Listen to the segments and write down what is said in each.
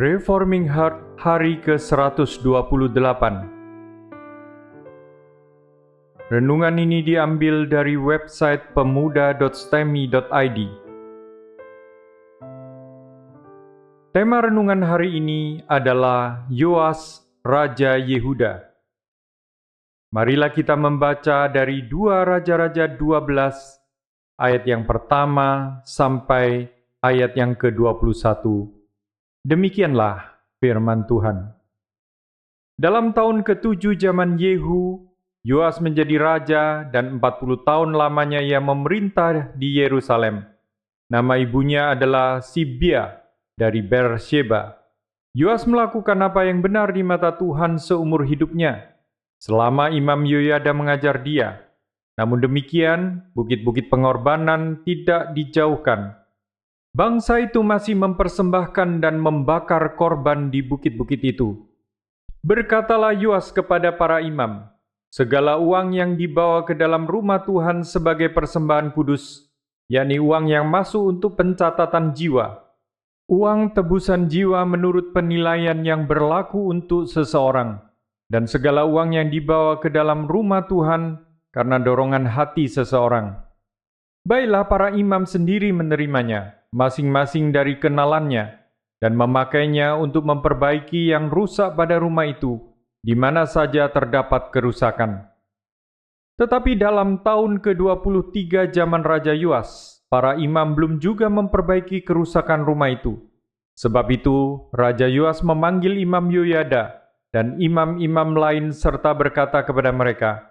Reforming Heart hari ke-128 Renungan ini diambil dari website pemuda.stemi.id Tema renungan hari ini adalah Yoas, Raja Yehuda. Marilah kita membaca dari dua Raja-Raja 12 ayat yang pertama sampai ayat yang ke-21. Demikianlah firman Tuhan. Dalam tahun ketujuh zaman Yehu, Yoas menjadi raja dan 40 tahun lamanya ia memerintah di Yerusalem. Nama ibunya adalah Sibia dari Beersheba. Yoas melakukan apa yang benar di mata Tuhan seumur hidupnya selama Imam Yoyada mengajar dia. Namun demikian, bukit-bukit pengorbanan tidak dijauhkan. Bangsa itu masih mempersembahkan dan membakar korban di bukit-bukit itu. Berkatalah Yoas kepada para imam, segala uang yang dibawa ke dalam rumah Tuhan sebagai persembahan kudus, yakni uang yang masuk untuk pencatatan jiwa, uang tebusan jiwa menurut penilaian yang berlaku untuk seseorang, dan segala uang yang dibawa ke dalam rumah Tuhan karena dorongan hati seseorang. Baiklah para imam sendiri menerimanya, masing-masing dari kenalannya, dan memakainya untuk memperbaiki yang rusak pada rumah itu, di mana saja terdapat kerusakan. Tetapi dalam tahun ke-23 zaman Raja Yuas, para imam belum juga memperbaiki kerusakan rumah itu. Sebab itu, Raja Yuas memanggil Imam Yoyada, dan imam-imam lain serta berkata kepada mereka,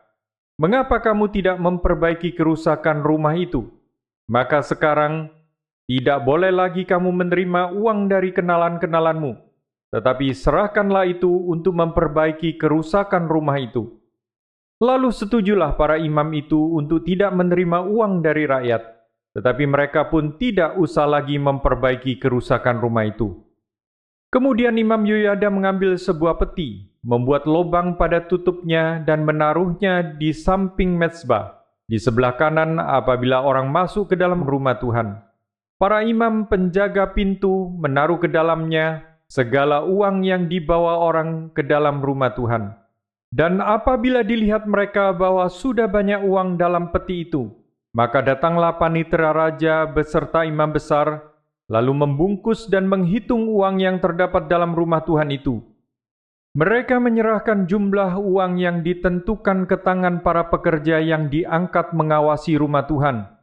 Mengapa kamu tidak memperbaiki kerusakan rumah itu? Maka sekarang tidak boleh lagi kamu menerima uang dari kenalan-kenalanmu, tetapi serahkanlah itu untuk memperbaiki kerusakan rumah itu. Lalu setujulah para imam itu untuk tidak menerima uang dari rakyat, tetapi mereka pun tidak usah lagi memperbaiki kerusakan rumah itu. Kemudian Imam Yoyada mengambil sebuah peti, membuat lubang pada tutupnya dan menaruhnya di samping mezbah, di sebelah kanan apabila orang masuk ke dalam rumah Tuhan. Para imam penjaga pintu menaruh ke dalamnya segala uang yang dibawa orang ke dalam rumah Tuhan. Dan apabila dilihat mereka bahwa sudah banyak uang dalam peti itu, maka datanglah panitera raja beserta imam besar lalu membungkus dan menghitung uang yang terdapat dalam rumah Tuhan itu. Mereka menyerahkan jumlah uang yang ditentukan ke tangan para pekerja yang diangkat mengawasi rumah Tuhan,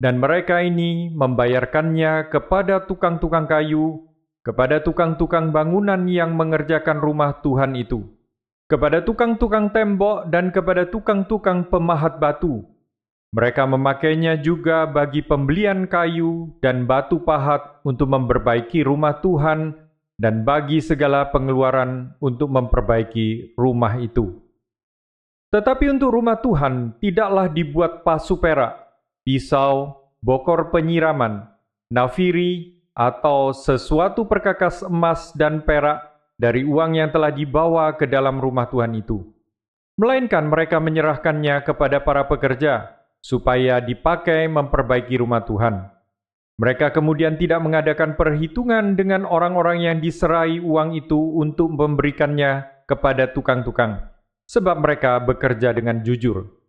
dan mereka ini membayarkannya kepada tukang-tukang kayu, kepada tukang-tukang bangunan yang mengerjakan rumah Tuhan itu, kepada tukang-tukang tembok, dan kepada tukang-tukang pemahat batu mereka memakainya juga bagi pembelian kayu dan batu pahat untuk memperbaiki rumah Tuhan dan bagi segala pengeluaran untuk memperbaiki rumah itu. Tetapi untuk rumah Tuhan tidaklah dibuat pasu perak, pisau, bokor penyiraman, nafiri, atau sesuatu perkakas emas dan perak dari uang yang telah dibawa ke dalam rumah Tuhan itu. Melainkan mereka menyerahkannya kepada para pekerja, supaya dipakai memperbaiki rumah Tuhan. Mereka kemudian tidak mengadakan perhitungan dengan orang-orang yang diserai uang itu untuk memberikannya kepada tukang-tukang, sebab mereka bekerja dengan jujur.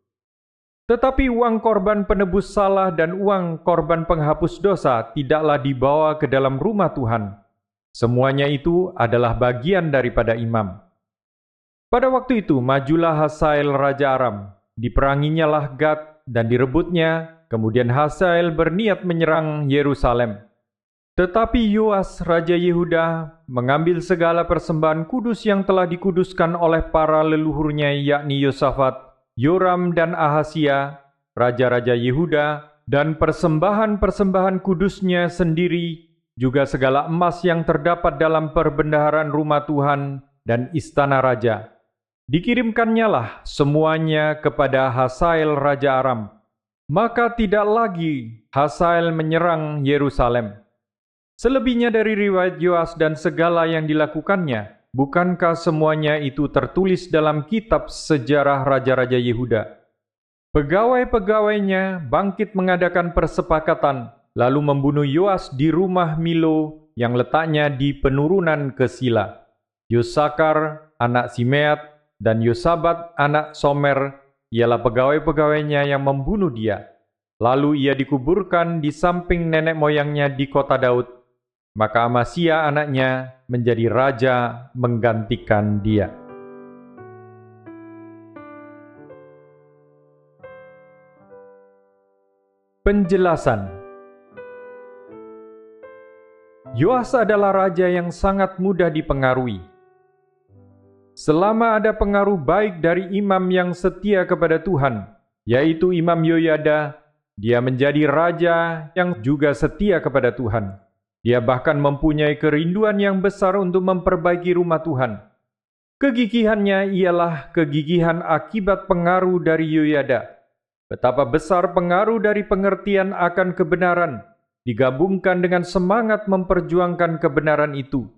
Tetapi uang korban penebus salah dan uang korban penghapus dosa tidaklah dibawa ke dalam rumah Tuhan. Semuanya itu adalah bagian daripada imam. Pada waktu itu, majulah Hasael Raja Aram, diperanginya lah Gad dan direbutnya, kemudian Hazael berniat menyerang Yerusalem. Tetapi Yoas Raja Yehuda mengambil segala persembahan kudus yang telah dikuduskan oleh para leluhurnya yakni Yosafat, Yoram dan Ahasia, Raja-Raja Yehuda, dan persembahan-persembahan kudusnya sendiri, juga segala emas yang terdapat dalam perbendaharaan rumah Tuhan dan istana Raja Dikirimkannya lah semuanya kepada Hasael Raja Aram. Maka tidak lagi Hasael menyerang Yerusalem. Selebihnya dari riwayat Yoas dan segala yang dilakukannya, bukankah semuanya itu tertulis dalam kitab sejarah Raja-Raja Yehuda? Pegawai-pegawainya bangkit mengadakan persepakatan, lalu membunuh Yoas di rumah Milo yang letaknya di penurunan ke Sila. Yosakar, anak Simeat, dan Yosabat, anak Somer, ialah pegawai-pegawainya yang membunuh dia. Lalu ia dikuburkan di samping nenek moyangnya di kota Daud. Maka Amasya anaknya menjadi raja menggantikan dia. Penjelasan Yoas adalah raja yang sangat mudah dipengaruhi. Selama ada pengaruh baik dari imam yang setia kepada Tuhan, yaitu Imam Yoyada, dia menjadi raja yang juga setia kepada Tuhan. Dia bahkan mempunyai kerinduan yang besar untuk memperbaiki rumah Tuhan. Kegigihannya ialah kegigihan akibat pengaruh dari Yoyada. Betapa besar pengaruh dari pengertian akan kebenaran digabungkan dengan semangat memperjuangkan kebenaran itu.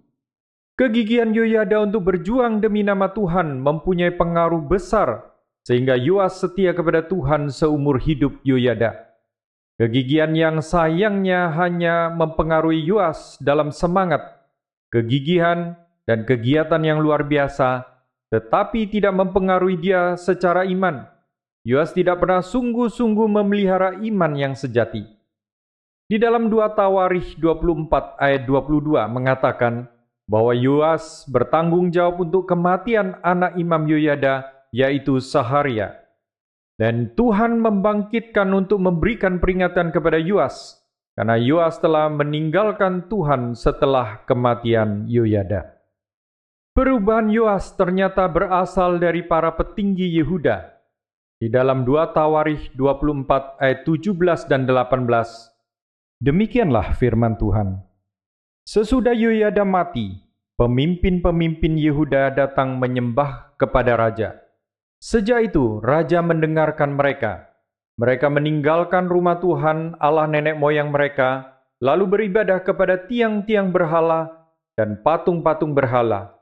Kegigihan Yoyada untuk berjuang demi nama Tuhan mempunyai pengaruh besar sehingga Yoas setia kepada Tuhan seumur hidup Yoyada. Kegigihan yang sayangnya hanya mempengaruhi Yoas dalam semangat, kegigihan, dan kegiatan yang luar biasa, tetapi tidak mempengaruhi dia secara iman. Yoas tidak pernah sungguh-sungguh memelihara iman yang sejati. Di dalam 2 Tawarikh 24 ayat 22 mengatakan bahwa Yoas bertanggung jawab untuk kematian anak Imam Yoyada yaitu Saharia. Dan Tuhan membangkitkan untuk memberikan peringatan kepada Yoas karena Yoas telah meninggalkan Tuhan setelah kematian Yoyada. Perubahan Yoas ternyata berasal dari para petinggi Yehuda. Di dalam 2 Tawarikh 24 ayat 17 dan 18 Demikianlah firman Tuhan. Sesudah Yoyada mati, pemimpin-pemimpin Yehuda datang menyembah kepada raja. Sejak itu, raja mendengarkan mereka. Mereka meninggalkan rumah Tuhan, Allah nenek moyang mereka, lalu beribadah kepada tiang-tiang berhala dan patung-patung berhala.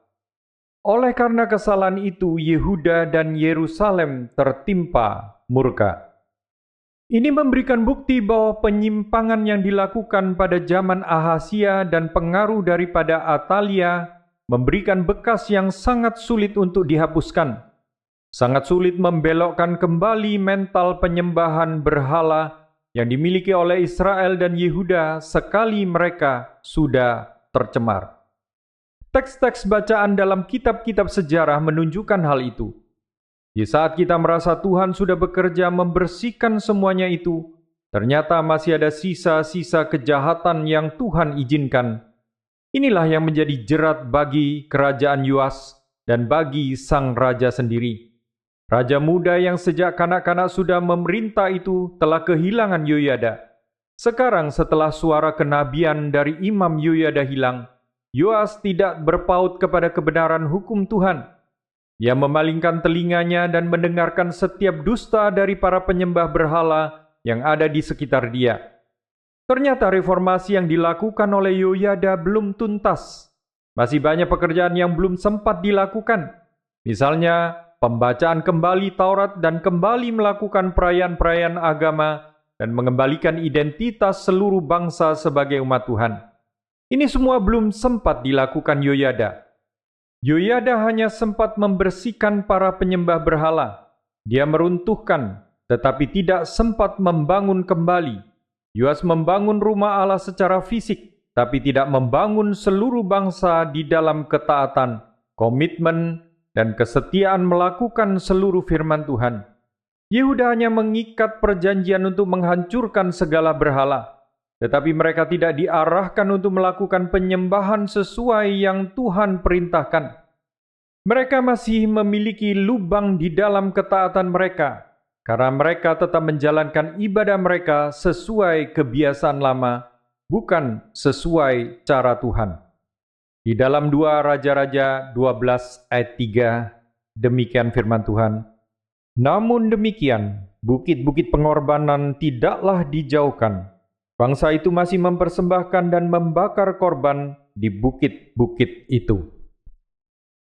Oleh karena kesalahan itu, Yehuda dan Yerusalem tertimpa murka. Ini memberikan bukti bahwa penyimpangan yang dilakukan pada zaman Ahasia dan pengaruh daripada Atalia memberikan bekas yang sangat sulit untuk dihapuskan. Sangat sulit membelokkan kembali mental penyembahan berhala yang dimiliki oleh Israel dan Yehuda sekali mereka sudah tercemar. Teks-teks bacaan dalam kitab-kitab sejarah menunjukkan hal itu. Di saat kita merasa Tuhan sudah bekerja membersihkan semuanya itu, ternyata masih ada sisa-sisa kejahatan yang Tuhan izinkan. Inilah yang menjadi jerat bagi kerajaan Yuas dan bagi sang raja sendiri. Raja muda yang sejak kanak-kanak sudah memerintah itu telah kehilangan Yoyada. Sekarang setelah suara kenabian dari Imam Yoyada hilang, Yoas tidak berpaut kepada kebenaran hukum Tuhan ia memalingkan telinganya dan mendengarkan setiap dusta dari para penyembah berhala yang ada di sekitar dia. Ternyata reformasi yang dilakukan oleh Yoyada belum tuntas. Masih banyak pekerjaan yang belum sempat dilakukan. Misalnya, pembacaan kembali Taurat dan kembali melakukan perayaan-perayaan agama dan mengembalikan identitas seluruh bangsa sebagai umat Tuhan. Ini semua belum sempat dilakukan Yoyada. Yoyada hanya sempat membersihkan para penyembah berhala. Dia meruntuhkan, tetapi tidak sempat membangun kembali. Yoas membangun rumah Allah secara fisik, tapi tidak membangun seluruh bangsa di dalam ketaatan, komitmen, dan kesetiaan melakukan seluruh firman Tuhan. Yehuda hanya mengikat perjanjian untuk menghancurkan segala berhala tetapi mereka tidak diarahkan untuk melakukan penyembahan sesuai yang Tuhan perintahkan. Mereka masih memiliki lubang di dalam ketaatan mereka, karena mereka tetap menjalankan ibadah mereka sesuai kebiasaan lama, bukan sesuai cara Tuhan. Di dalam dua Raja-Raja 12 ayat 3, demikian firman Tuhan. Namun demikian, bukit-bukit pengorbanan tidaklah dijauhkan, Bangsa itu masih mempersembahkan dan membakar korban di bukit-bukit itu.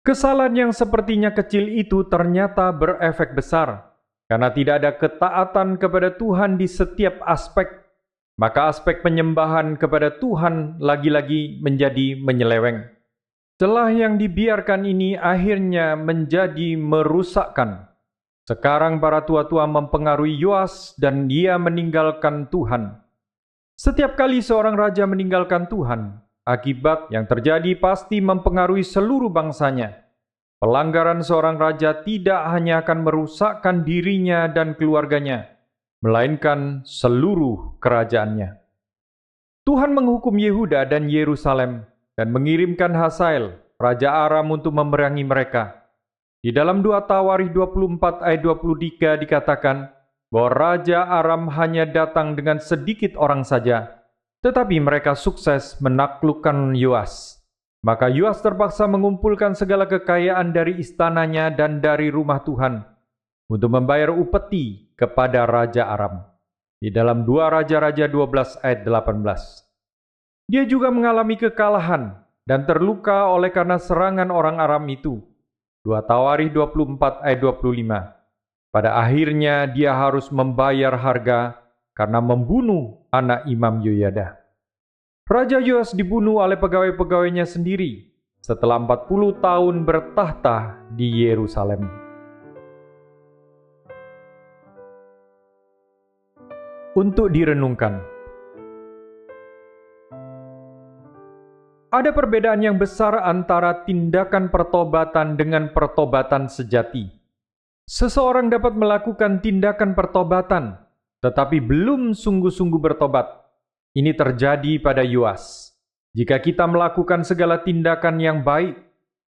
Kesalahan yang sepertinya kecil itu ternyata berefek besar karena tidak ada ketaatan kepada Tuhan di setiap aspek. Maka aspek penyembahan kepada Tuhan lagi-lagi menjadi menyeleweng. Celah yang dibiarkan ini akhirnya menjadi merusakkan. Sekarang para tua-tua mempengaruhi Yoas dan dia meninggalkan Tuhan. Setiap kali seorang raja meninggalkan Tuhan, akibat yang terjadi pasti mempengaruhi seluruh bangsanya. Pelanggaran seorang raja tidak hanya akan merusakkan dirinya dan keluarganya, melainkan seluruh kerajaannya. Tuhan menghukum Yehuda dan Yerusalem dan mengirimkan Hasael, Raja Aram untuk memerangi mereka. Di dalam dua Tawarikh 24 ayat 23 dikatakan bahwa Raja Aram hanya datang dengan sedikit orang saja, tetapi mereka sukses menaklukkan Yoas. Maka Yoas terpaksa mengumpulkan segala kekayaan dari istananya dan dari rumah Tuhan untuk membayar upeti kepada Raja Aram. Di dalam dua Raja-Raja 12 ayat 18. Dia juga mengalami kekalahan dan terluka oleh karena serangan orang Aram itu. Dua Tawarikh 24 ayat 25. Pada akhirnya dia harus membayar harga karena membunuh anak Imam Yoyada. Raja Yoas dibunuh oleh pegawai-pegawainya sendiri setelah 40 tahun bertahta di Yerusalem. Untuk direnungkan. Ada perbedaan yang besar antara tindakan pertobatan dengan pertobatan sejati. Seseorang dapat melakukan tindakan pertobatan, tetapi belum sungguh-sungguh bertobat. Ini terjadi pada Yuas. Jika kita melakukan segala tindakan yang baik,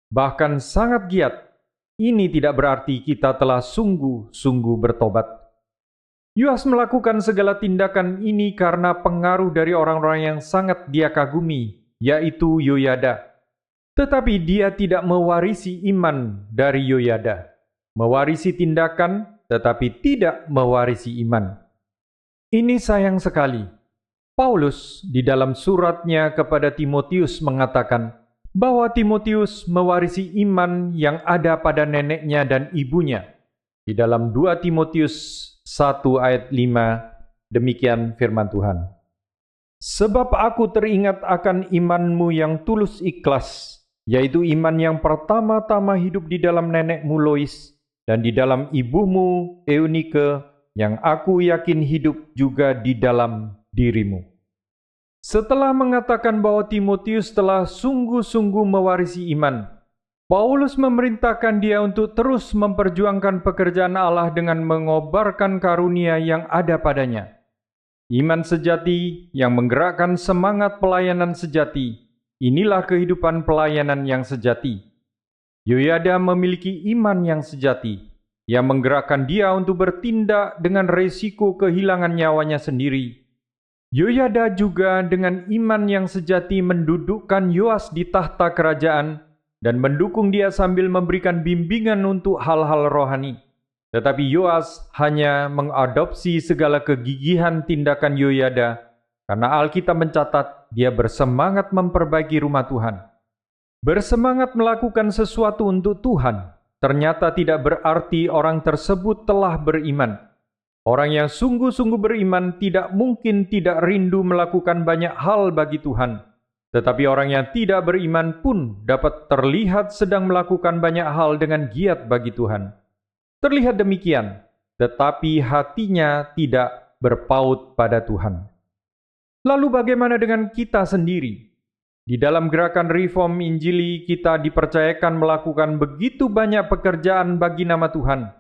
bahkan sangat giat, ini tidak berarti kita telah sungguh-sungguh bertobat. Yuas melakukan segala tindakan ini karena pengaruh dari orang-orang yang sangat dia kagumi, yaitu Yoyada. Tetapi dia tidak mewarisi iman dari Yoyada. Mewarisi tindakan, tetapi tidak mewarisi iman. Ini sayang sekali. Paulus di dalam suratnya kepada Timotius mengatakan bahwa Timotius mewarisi iman yang ada pada neneknya dan ibunya. Di dalam 2 Timotius 1 ayat 5, demikian firman Tuhan. Sebab aku teringat akan imanmu yang tulus ikhlas, yaitu iman yang pertama-tama hidup di dalam nenekmu Lois dan di dalam ibumu Eunike yang aku yakin hidup juga di dalam dirimu. Setelah mengatakan bahwa Timotius telah sungguh-sungguh mewarisi iman, Paulus memerintahkan dia untuk terus memperjuangkan pekerjaan Allah dengan mengobarkan karunia yang ada padanya. Iman sejati yang menggerakkan semangat pelayanan sejati, inilah kehidupan pelayanan yang sejati. Yoyada memiliki iman yang sejati, yang menggerakkan dia untuk bertindak dengan resiko kehilangan nyawanya sendiri. Yoyada juga dengan iman yang sejati mendudukkan Yoas di tahta kerajaan dan mendukung dia sambil memberikan bimbingan untuk hal-hal rohani. Tetapi Yoas hanya mengadopsi segala kegigihan tindakan Yoyada karena Alkitab mencatat dia bersemangat memperbaiki rumah Tuhan. Bersemangat melakukan sesuatu untuk Tuhan ternyata tidak berarti orang tersebut telah beriman. Orang yang sungguh-sungguh beriman tidak mungkin tidak rindu melakukan banyak hal bagi Tuhan tetapi orang yang tidak beriman pun dapat terlihat sedang melakukan banyak hal dengan giat bagi Tuhan. Terlihat demikian, tetapi hatinya tidak berpaut pada Tuhan. Lalu bagaimana dengan kita sendiri? Di dalam gerakan reform Injili kita dipercayakan melakukan begitu banyak pekerjaan bagi nama Tuhan.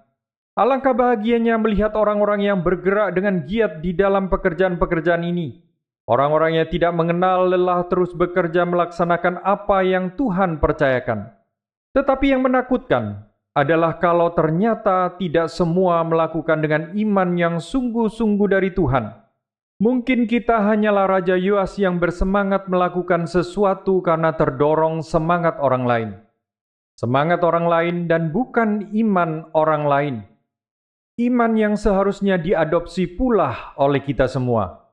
Alangkah bahagianya melihat orang-orang yang bergerak dengan giat di dalam pekerjaan-pekerjaan ini Orang-orang yang tidak mengenal lelah terus bekerja melaksanakan apa yang Tuhan percayakan. Tetapi yang menakutkan adalah kalau ternyata tidak semua melakukan dengan iman yang sungguh-sungguh dari Tuhan. Mungkin kita hanyalah Raja Yoas yang bersemangat melakukan sesuatu karena terdorong semangat orang lain. Semangat orang lain dan bukan iman orang lain. Iman yang seharusnya diadopsi pula oleh kita semua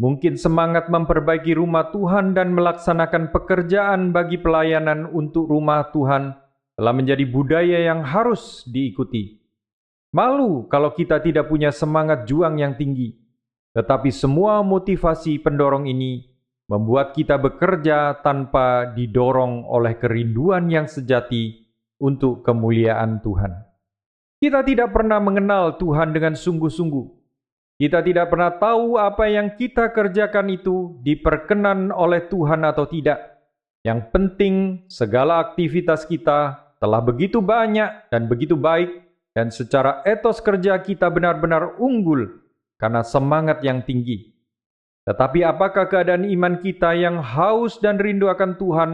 Mungkin semangat memperbaiki rumah Tuhan dan melaksanakan pekerjaan bagi pelayanan untuk rumah Tuhan telah menjadi budaya yang harus diikuti. Malu kalau kita tidak punya semangat juang yang tinggi. tetapi semua motivasi pendorong ini membuat kita bekerja tanpa didorong oleh kerinduan yang sejati untuk kemuliaan Tuhan. Kita tidak pernah mengenal Tuhan dengan sungguh-sungguh. Kita tidak pernah tahu apa yang kita kerjakan itu diperkenan oleh Tuhan atau tidak. Yang penting, segala aktivitas kita telah begitu banyak dan begitu baik, dan secara etos kerja kita benar-benar unggul karena semangat yang tinggi. Tetapi apakah keadaan iman kita yang haus dan rindu akan Tuhan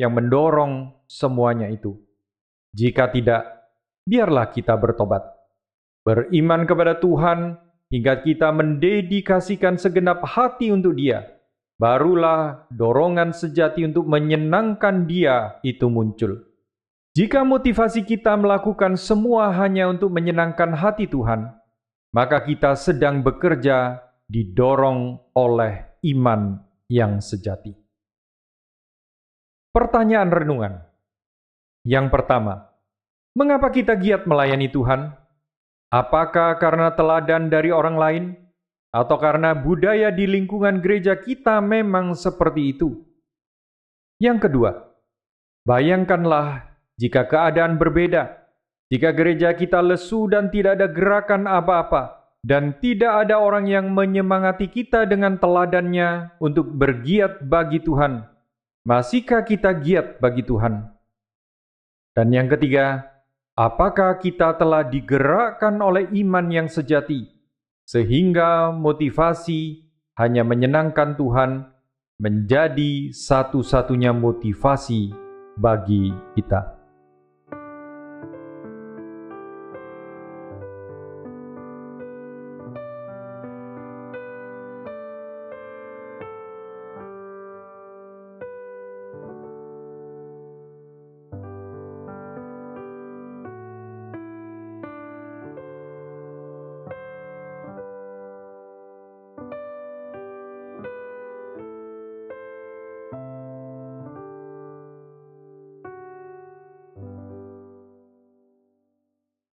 yang mendorong semuanya itu? Jika tidak, biarlah kita bertobat. Beriman kepada Tuhan hingga kita mendedikasikan segenap hati untuk Dia. Barulah dorongan sejati untuk menyenangkan Dia itu muncul. Jika motivasi kita melakukan semua hanya untuk menyenangkan hati Tuhan, maka kita sedang bekerja didorong oleh iman yang sejati. Pertanyaan renungan yang pertama: mengapa kita giat melayani Tuhan? Apakah karena teladan dari orang lain, atau karena budaya di lingkungan gereja kita memang seperti itu? Yang kedua, bayangkanlah jika keadaan berbeda jika gereja kita lesu dan tidak ada gerakan apa-apa, dan tidak ada orang yang menyemangati kita dengan teladannya untuk bergiat bagi Tuhan, masihkah kita giat bagi Tuhan? Dan yang ketiga, apakah kita telah digerakkan oleh iman yang sejati, sehingga motivasi hanya menyenangkan Tuhan menjadi satu-satunya motivasi bagi kita?